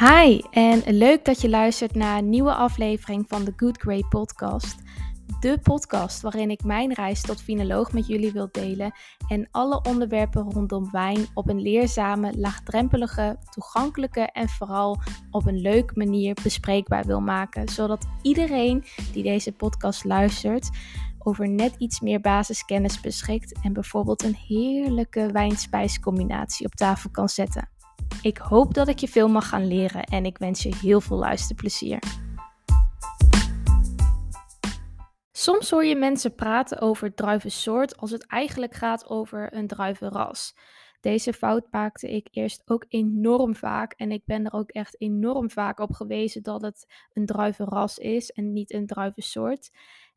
Hi en leuk dat je luistert naar een nieuwe aflevering van de Good Grey podcast. De podcast waarin ik mijn reis tot finoloog met jullie wil delen en alle onderwerpen rondom wijn op een leerzame, laagdrempelige, toegankelijke en vooral op een leuke manier bespreekbaar wil maken, zodat iedereen die deze podcast luistert over net iets meer basiskennis beschikt en bijvoorbeeld een heerlijke wijn-spijscombinatie op tafel kan zetten. Ik hoop dat ik je veel mag gaan leren en ik wens je heel veel luisterplezier. Soms hoor je mensen praten over druivensoort als het eigenlijk gaat over een druivenras. Deze fout maakte ik eerst ook enorm vaak en ik ben er ook echt enorm vaak op gewezen dat het een druivenras is en niet een druivensoort.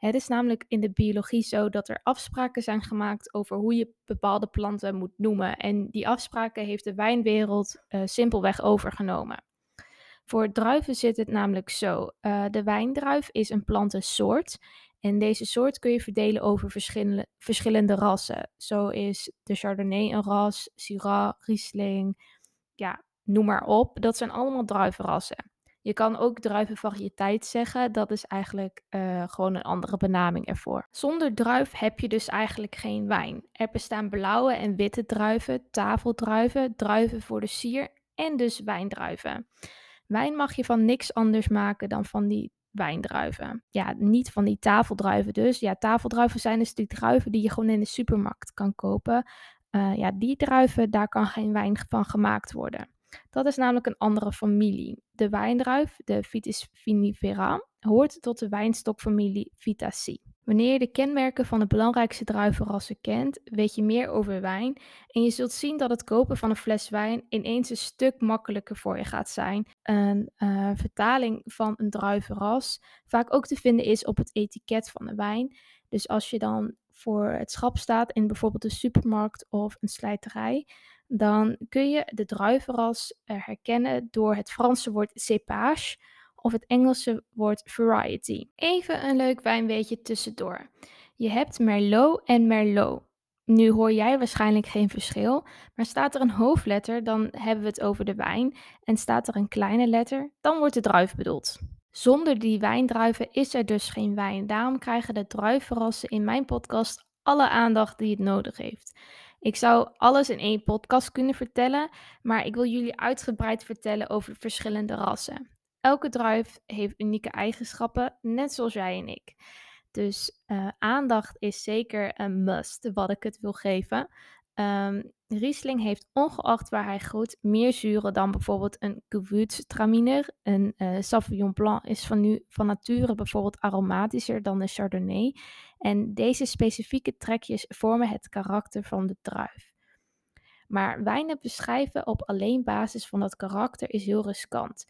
Het is namelijk in de biologie zo dat er afspraken zijn gemaakt over hoe je bepaalde planten moet noemen. En die afspraken heeft de wijnwereld uh, simpelweg overgenomen. Voor druiven zit het namelijk zo. Uh, de wijndruif is een plantensoort. En deze soort kun je verdelen over verschillende, verschillende rassen. Zo is de Chardonnay een ras, Syrah, Riesling, ja, noem maar op. Dat zijn allemaal druivenrassen. Je kan ook druivenvariëteit zeggen. Dat is eigenlijk uh, gewoon een andere benaming ervoor. Zonder druif heb je dus eigenlijk geen wijn. Er bestaan blauwe en witte druiven, tafeldruiven, druiven voor de sier en dus wijndruiven. Wijn mag je van niks anders maken dan van die wijndruiven. Ja, niet van die tafeldruiven dus. Ja, tafeldruiven zijn dus die druiven die je gewoon in de supermarkt kan kopen. Uh, ja, die druiven, daar kan geen wijn van gemaakt worden. Dat is namelijk een andere familie. De wijndruif, de Vitis vinifera, hoort tot de wijnstokfamilie Vitaceae. Wanneer je de kenmerken van de belangrijkste druivenrassen kent, weet je meer over wijn en je zult zien dat het kopen van een fles wijn ineens een stuk makkelijker voor je gaat zijn. Een uh, vertaling van een druivenras vaak ook te vinden is op het etiket van de wijn. Dus als je dan voor het schap staat in bijvoorbeeld een supermarkt of een slijterij, dan kun je de druivenras herkennen door het Franse woord cépage of het Engelse woord variety. Even een leuk wijnweetje tussendoor. Je hebt Merlot en Merlot. Nu hoor jij waarschijnlijk geen verschil, maar staat er een hoofdletter, dan hebben we het over de wijn. En staat er een kleine letter, dan wordt de druif bedoeld. Zonder die wijndruiven is er dus geen wijn. Daarom krijgen de druivenrassen in mijn podcast alle aandacht die het nodig heeft. Ik zou alles in één podcast kunnen vertellen, maar ik wil jullie uitgebreid vertellen over de verschillende rassen. Elke druif heeft unieke eigenschappen, net zoals jij en ik. Dus uh, aandacht is zeker een must, wat ik het wil geven. Um, Riesling heeft ongeacht waar hij groeit meer zuren dan bijvoorbeeld een Gewürztraminer. Een uh, Sauvignon Blanc is van, nu, van nature bijvoorbeeld aromatischer dan de Chardonnay. En deze specifieke trekjes vormen het karakter van de druif. Maar wijnen beschrijven op alleen basis van dat karakter is heel riskant.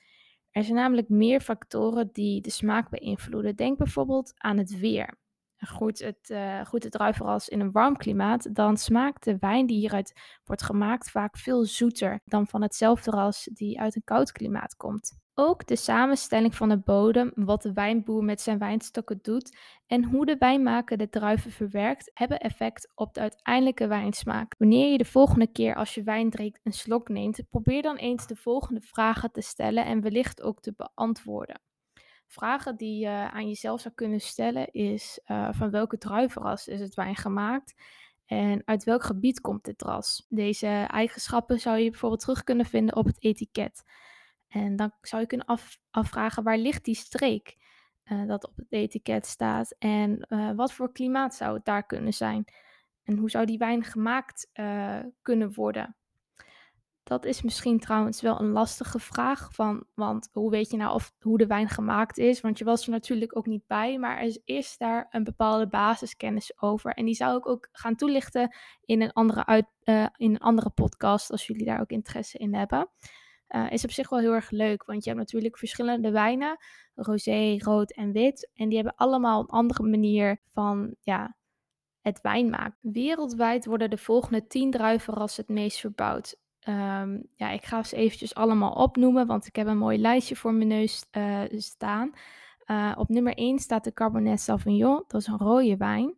Er zijn namelijk meer factoren die de smaak beïnvloeden. Denk bijvoorbeeld aan het weer groeit het, uh, groeit het druivenras in een warm klimaat, dan smaakt de wijn die hieruit wordt gemaakt vaak veel zoeter dan van hetzelfde ras die uit een koud klimaat komt. Ook de samenstelling van de bodem, wat de wijnboer met zijn wijnstokken doet en hoe de wijnmaker de druiven verwerkt, hebben effect op de uiteindelijke wijnsmaak. Wanneer je de volgende keer als je wijn drinkt een slok neemt, probeer dan eens de volgende vragen te stellen en wellicht ook te beantwoorden vragen die je aan jezelf zou kunnen stellen is uh, van welke druivenras is het wijn gemaakt en uit welk gebied komt dit ras. Deze eigenschappen zou je bijvoorbeeld terug kunnen vinden op het etiket. En dan zou je kunnen af, afvragen waar ligt die streek uh, dat op het etiket staat en uh, wat voor klimaat zou het daar kunnen zijn. En hoe zou die wijn gemaakt kunnen worden? Dat is misschien trouwens wel een lastige vraag, van, want hoe weet je nou of, hoe de wijn gemaakt is? Want je was er natuurlijk ook niet bij, maar er is daar een bepaalde basiskennis over. En die zou ik ook gaan toelichten in een andere, uit, uh, in een andere podcast, als jullie daar ook interesse in hebben. Uh, is op zich wel heel erg leuk, want je hebt natuurlijk verschillende wijnen, rosé, rood en wit. En die hebben allemaal een andere manier van ja, het wijn maken. Wereldwijd worden de volgende 10 druivenrassen het meest verbouwd. Um, ja, ik ga ze eventjes allemaal opnoemen, want ik heb een mooi lijstje voor mijn neus uh, staan. Uh, op nummer 1 staat de Cabernet Sauvignon, dat is een rode wijn.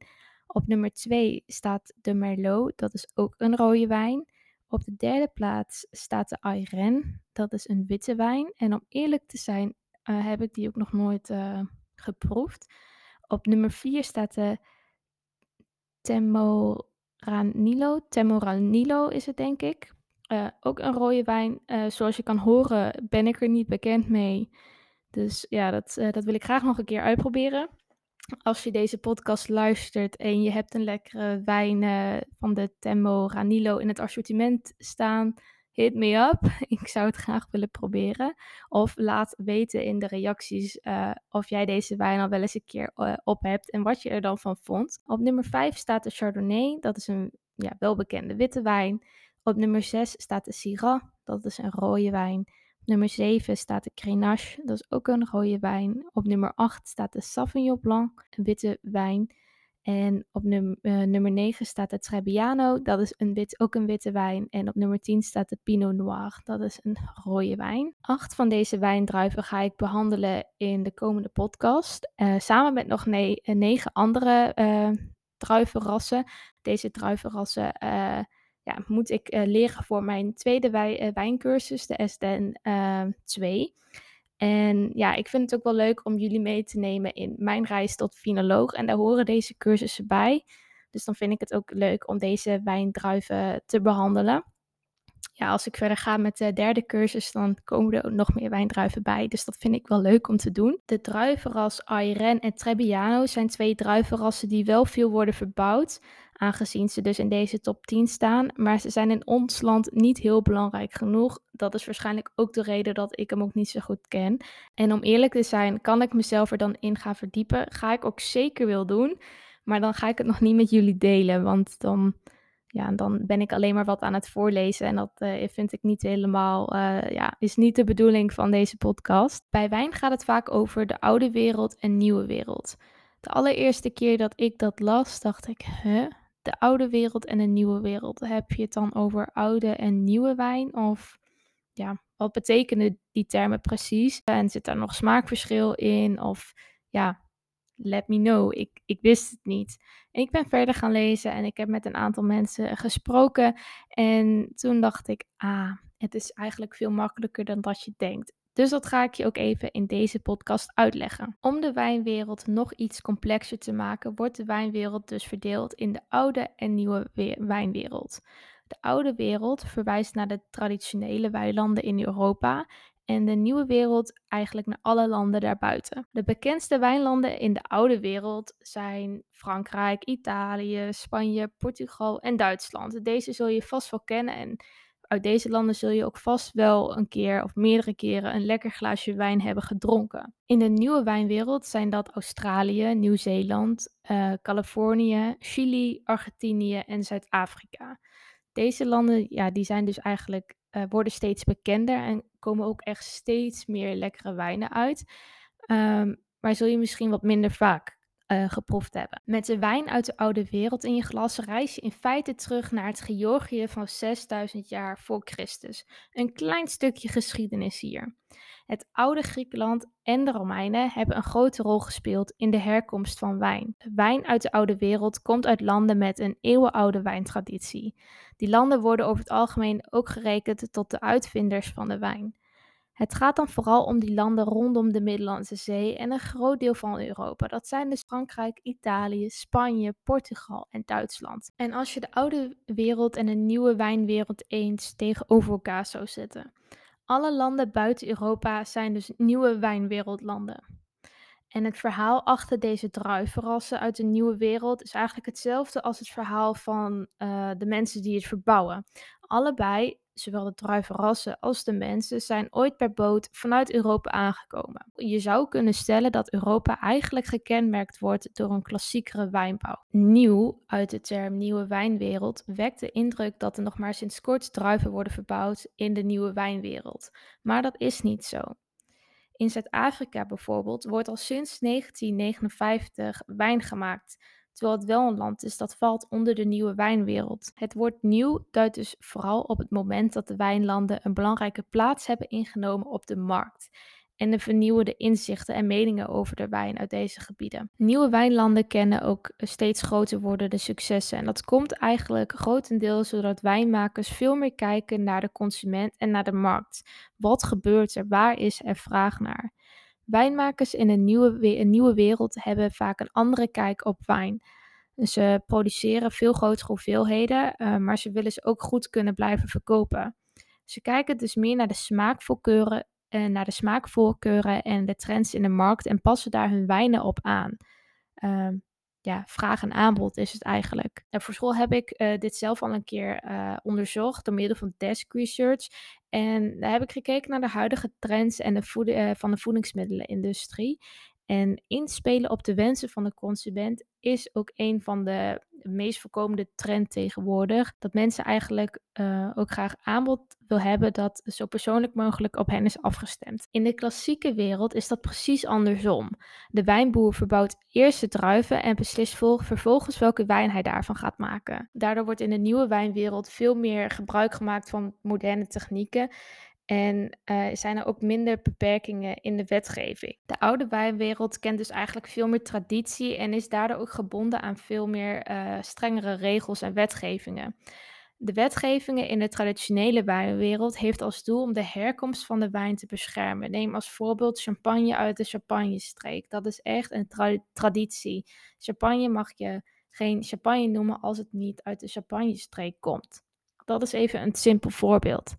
Op nummer 2 staat de Merlot, dat is ook een rode wijn. Op de derde plaats staat de Ayren. Dat is een witte wijn. En om eerlijk te zijn, uh, heb ik die ook nog nooit geproefd. Op nummer 4 staat de Temoranilo. Temoranilo is het, denk ik. Uh, ook een rode wijn. zoals je kan horen, ben ik er niet bekend mee. Dus ja, dat, dat wil ik graag nog een keer uitproberen als je deze podcast luistert en je hebt een lekkere wijn van de Temmo Ranilo in het assortiment staan, hit me up. Ik zou het graag willen proberen. Of laat weten in de reacties of jij deze wijn al wel eens een keer op hebt en wat je er dan van vond. Op nummer 5 staat de Chardonnay. Dat is een ja, welbekende witte wijn. Op nummer 6 staat de Syrah. Dat is een rode wijn nummer 7 staat de Grenache, dat is ook een rode wijn. Op nummer 8 staat de Sauvignon Blanc, een witte wijn. En op uh, nummer 9 staat de Trebbiano, dat is een wit, ook een witte wijn. En op nummer 10 staat de Pinot Noir, dat is een rode wijn. Acht van deze wijndruiven ga ik behandelen in de komende podcast. Uh, samen met nog ne negen andere uh, druivenrassen. Deze druivenrassen ja, moet ik uh, leren voor mijn tweede uh, wijncursus, de SDN uh, 2. En ja, ik vind het ook wel leuk om jullie mee te nemen in mijn reis tot finoloog. En daar horen deze cursussen bij. Dus dan vind ik het ook leuk om deze wijndruiven te behandelen ja, als ik verder ga met de derde cursus, dan komen er nog meer wijndruiven bij. Dus dat vind ik wel leuk om te doen. De druivenras Ayren en Trebbiano zijn twee druivenrassen die wel veel worden verbouwd. Aangezien ze dus in deze top 10 staan. Maar ze zijn in ons land niet heel belangrijk genoeg. Dat is waarschijnlijk ook de reden dat ik hem ook niet zo goed ken. En om eerlijk te zijn, kan ik mezelf er dan in gaan verdiepen. Ga ik ook zeker wil doen. Maar dan ga ik het nog niet met jullie delen. Want dan ja, dan ben ik alleen maar wat aan het voorlezen. En dat uh, vind ik niet helemaal, uh, ja, is niet de bedoeling van deze podcast. Bij wijn gaat het vaak over de oude wereld en nieuwe wereld. De allereerste keer dat ik dat las, dacht ik, huh? De oude wereld en de nieuwe wereld. Heb je het dan over oude en nieuwe wijn? Of ja, wat betekenen die termen precies? En zit daar nog smaakverschil in? Of ja, let me know. Ik, ik wist het niet. En ik ben verder gaan lezen en ik heb met een aantal mensen gesproken. En toen dacht ik, ah, het is eigenlijk veel makkelijker dan dat je denkt. Dus dat ga ik je ook even in deze podcast uitleggen. Om de wijnwereld nog iets complexer te maken, wordt de wijnwereld dus verdeeld in de oude en nieuwe wijnwereld. De oude wereld verwijst naar de traditionele weilanden in Europa en de nieuwe wereld eigenlijk naar alle landen daarbuiten. De bekendste wijnlanden in de oude wereld zijn Frankrijk, Italië, Spanje, Portugal en Duitsland. Deze zul je vast wel kennen en uit deze landen zul je ook vast wel een keer of meerdere keren een lekker glaasje wijn hebben gedronken. In de nieuwe wijnwereld zijn dat Australië, Nieuw-Zeeland, uh, Californië, Chili, Argentinië en Zuid-Afrika. Deze landen ja, die zijn dus eigenlijk, uh, worden steeds bekender en komen ook echt steeds meer lekkere wijnen uit. Um, maar zul je misschien wat minder vaak uh, geproefd hebben. Met de wijn uit de oude wereld in je glas reis je in feite terug naar het Georgië van 6000 jaar voor Christus. Een klein stukje geschiedenis hier. Het oude Griekenland en de Romeinen hebben een grote rol gespeeld in de herkomst van wijn. Wijn uit de oude wereld komt uit landen met een eeuwenoude wijntraditie. Die landen worden over het algemeen ook gerekend tot de uitvinders van de wijn. Het gaat dan vooral om die landen rondom de Middellandse Zee en een groot deel van Europa. Dat zijn dus Frankrijk, Italië, Spanje, Portugal en Duitsland. En als je de oude wereld en de nieuwe wijnwereld eens tegenover elkaar zou zetten. Alle landen buiten Europa zijn dus nieuwe wijnwereldlanden. En het verhaal achter deze druivenrassen uit de nieuwe wereld is eigenlijk hetzelfde als het verhaal van uh, de mensen die het verbouwen. Allebei zowel de druivenrassen als de mensen zijn ooit per boot vanuit Europa aangekomen. Je zou kunnen stellen dat Europa eigenlijk gekenmerkt wordt door een klassiekere wijnbouw. Nieuw, uit de term nieuwe wijnwereld, wekt de indruk dat er nog maar sinds kort druiven worden verbouwd in de nieuwe wijnwereld. Maar dat is niet zo. In Zuid-Afrika bijvoorbeeld wordt al sinds 1959 wijn gemaakt terwijl het wel een land is dat valt onder de nieuwe wijnwereld. Het woord nieuw duidt dus vooral op het moment dat de wijnlanden een belangrijke plaats hebben ingenomen op de markt. En de vernieuwende inzichten en meningen over de wijn uit deze gebieden. Nieuwe wijnlanden kennen ook steeds groter wordende successen en dat komt eigenlijk grotendeels doordat wijnmakers veel meer kijken naar de consument en naar de markt. Wat gebeurt er? Waar is er vraag naar? Wijnmakers in een nieuwe, een nieuwe wereld hebben vaak een andere kijk op wijn. Ze produceren veel grotere hoeveelheden, uh, maar ze willen ze ook goed kunnen blijven verkopen. Ze kijken dus meer naar de smaakvoorkeuren, uh, naar de smaakvoorkeuren en de trends in de markt en passen daar hun wijnen op aan. Uh, ja, vraag en aanbod is het eigenlijk. En voor school heb ik uh, dit zelf al een keer uh, onderzocht door middel van desk research. En daar heb ik gekeken naar de huidige trends en de voed uh, van de voedingsmiddelenindustrie. En inspelen op de wensen van de consument is ook een van de meest voorkomende trend tegenwoordig. Dat mensen eigenlijk uh, ook graag aanbod wil hebben dat zo persoonlijk mogelijk op hen is afgestemd. In de klassieke wereld is dat precies andersom. De wijnboer verbouwt eerst de druiven en beslist vervolgens welke wijn hij daarvan gaat maken. Daardoor wordt in de nieuwe wijnwereld veel meer gebruik gemaakt van moderne technieken en uh, zijn er ook minder beperkingen in de wetgeving. De oude wijnwereld kent dus eigenlijk veel meer traditie en is daardoor ook gebonden aan veel meer uh, strengere regels en wetgevingen. De wetgevingen in de traditionele wijnwereld heeft als doel om de herkomst van de wijn te beschermen. Neem als voorbeeld champagne uit de Champagne-streek. Dat is echt een tra traditie. Champagne mag je geen champagne noemen als het niet uit de Champagne-streek komt. Dat is even een simpel voorbeeld.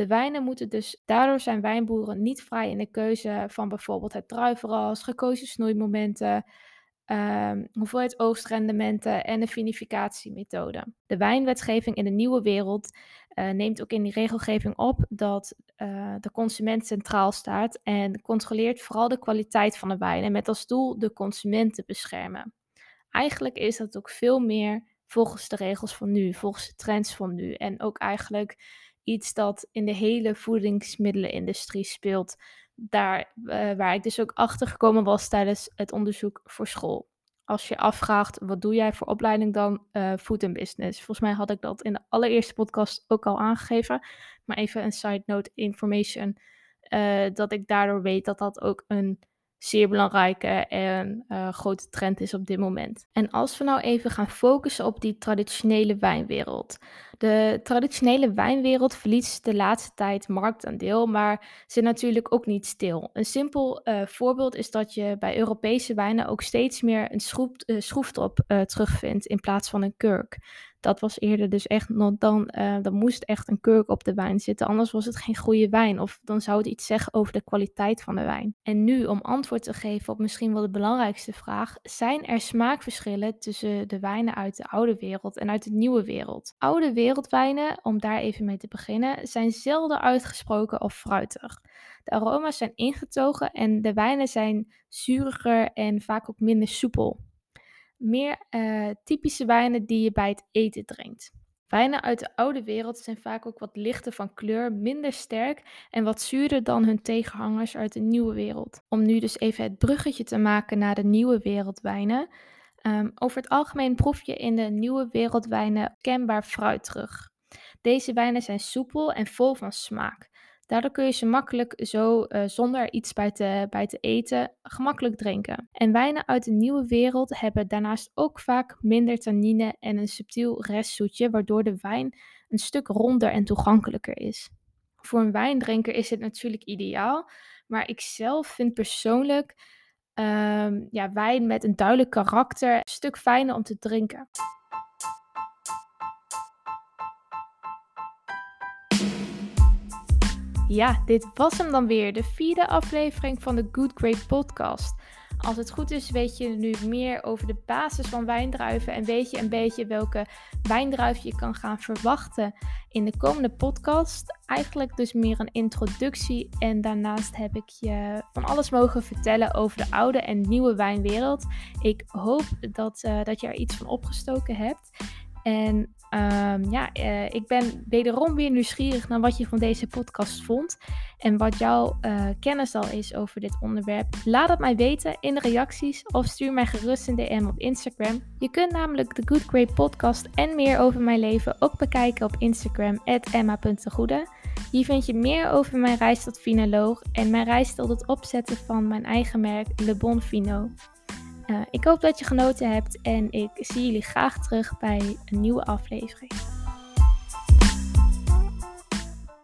De wijnen moeten dus, daardoor zijn wijnboeren niet vrij in de keuze van bijvoorbeeld het druivenras, gekozen snoeimomenten, um, hoeveelheid oostrendementen en de vinificatiemethode. De wijnwetgeving in de nieuwe wereld uh, neemt ook in die regelgeving op dat uh, de consument centraal staat en controleert vooral de kwaliteit van de wijnen met als doel de consument te beschermen. Eigenlijk is dat ook veel meer volgens de regels van nu, volgens de trends van nu en ook eigenlijk iets dat in de hele voedingsmiddelenindustrie speelt. Daar uh, waar ik dus ook achter gekomen was tijdens het onderzoek voor school. Als je afvraagt, wat doe jij voor opleiding dan? Uh, food and business. Volgens mij had ik dat in de allereerste podcast ook al aangegeven. Maar even een side note information. Uh, dat ik daardoor weet dat dat ook een zeer belangrijke en grote trend is op dit moment. En als we nou even gaan focussen op die traditionele wijnwereld. De traditionele wijnwereld verliest de laatste tijd marktaandeel, maar zit natuurlijk ook niet stil. Een simpel uh, voorbeeld is dat je bij Europese wijnen ook steeds meer een schroef, uh, schroefdrop terugvindt in plaats van een kurk. Dat was eerder dus echt, dan, dan moest echt een kurk op de wijn zitten, anders was het geen goede wijn. Of dan zou het iets zeggen over de kwaliteit van de wijn. En nu, om antwoord te geven op misschien wel de belangrijkste vraag, zijn er smaakverschillen tussen de wijnen uit de oude wereld en uit de nieuwe wereld? Oude wereldwijnen, om daar even mee te beginnen, zijn zelden uitgesproken of fruitig. De aroma's zijn ingetogen en de wijnen zijn zuriger en vaak ook minder soepel meer uh, typische wijnen die je bij het eten drinkt. Wijnen uit de oude wereld zijn vaak ook wat lichter van kleur, minder sterk en wat zuurder dan hun tegenhangers uit de nieuwe wereld. Om nu dus even het bruggetje te maken naar de nieuwe wereldwijnen. Um, over het algemeen proef je in de nieuwe wereldwijnen kenbaar fruit terug. Deze wijnen zijn soepel en vol van smaak. Daardoor kun je ze makkelijk zo, uh, zonder iets bij te, bij te eten, gemakkelijk drinken. En wijnen uit de nieuwe wereld hebben daarnaast ook vaak minder tannine en een subtiel restzoetje, waardoor de wijn een stuk ronder en toegankelijker is. Voor een wijndrinker is dit natuurlijk ideaal, maar ik zelf vind persoonlijk um, ja, wijn met een duidelijk karakter een stuk fijner om te drinken. Ja, dit was hem dan weer, de vierde aflevering van de Good Great Podcast. Als het goed is, weet je nu meer over de basis van wijndruiven en weet je een beetje welke wijndruif je kan gaan verwachten in de komende podcast. Eigenlijk dus meer een introductie en daarnaast heb ik je van alles mogen vertellen over de oude en nieuwe wijnwereld. Ik hoop dat, uh, dat je er iets van opgestoken hebt. En um, ja, uh, ik ben wederom weer nieuwsgierig naar wat je van deze podcast vond. En wat jouw uh, kennis al is over dit onderwerp. Laat het mij weten in de reacties of stuur mij gerust een DM op Instagram. Je kunt namelijk de Good Great Podcast en meer over mijn leven ook bekijken op Instagram, emma.tegoede. Hier vind je meer over mijn reis tot finoloog en mijn reis tot het opzetten van mijn eigen merk Le Bon Fino. Uh, ik hoop dat je genoten hebt en ik zie jullie graag terug bij een nieuwe aflevering.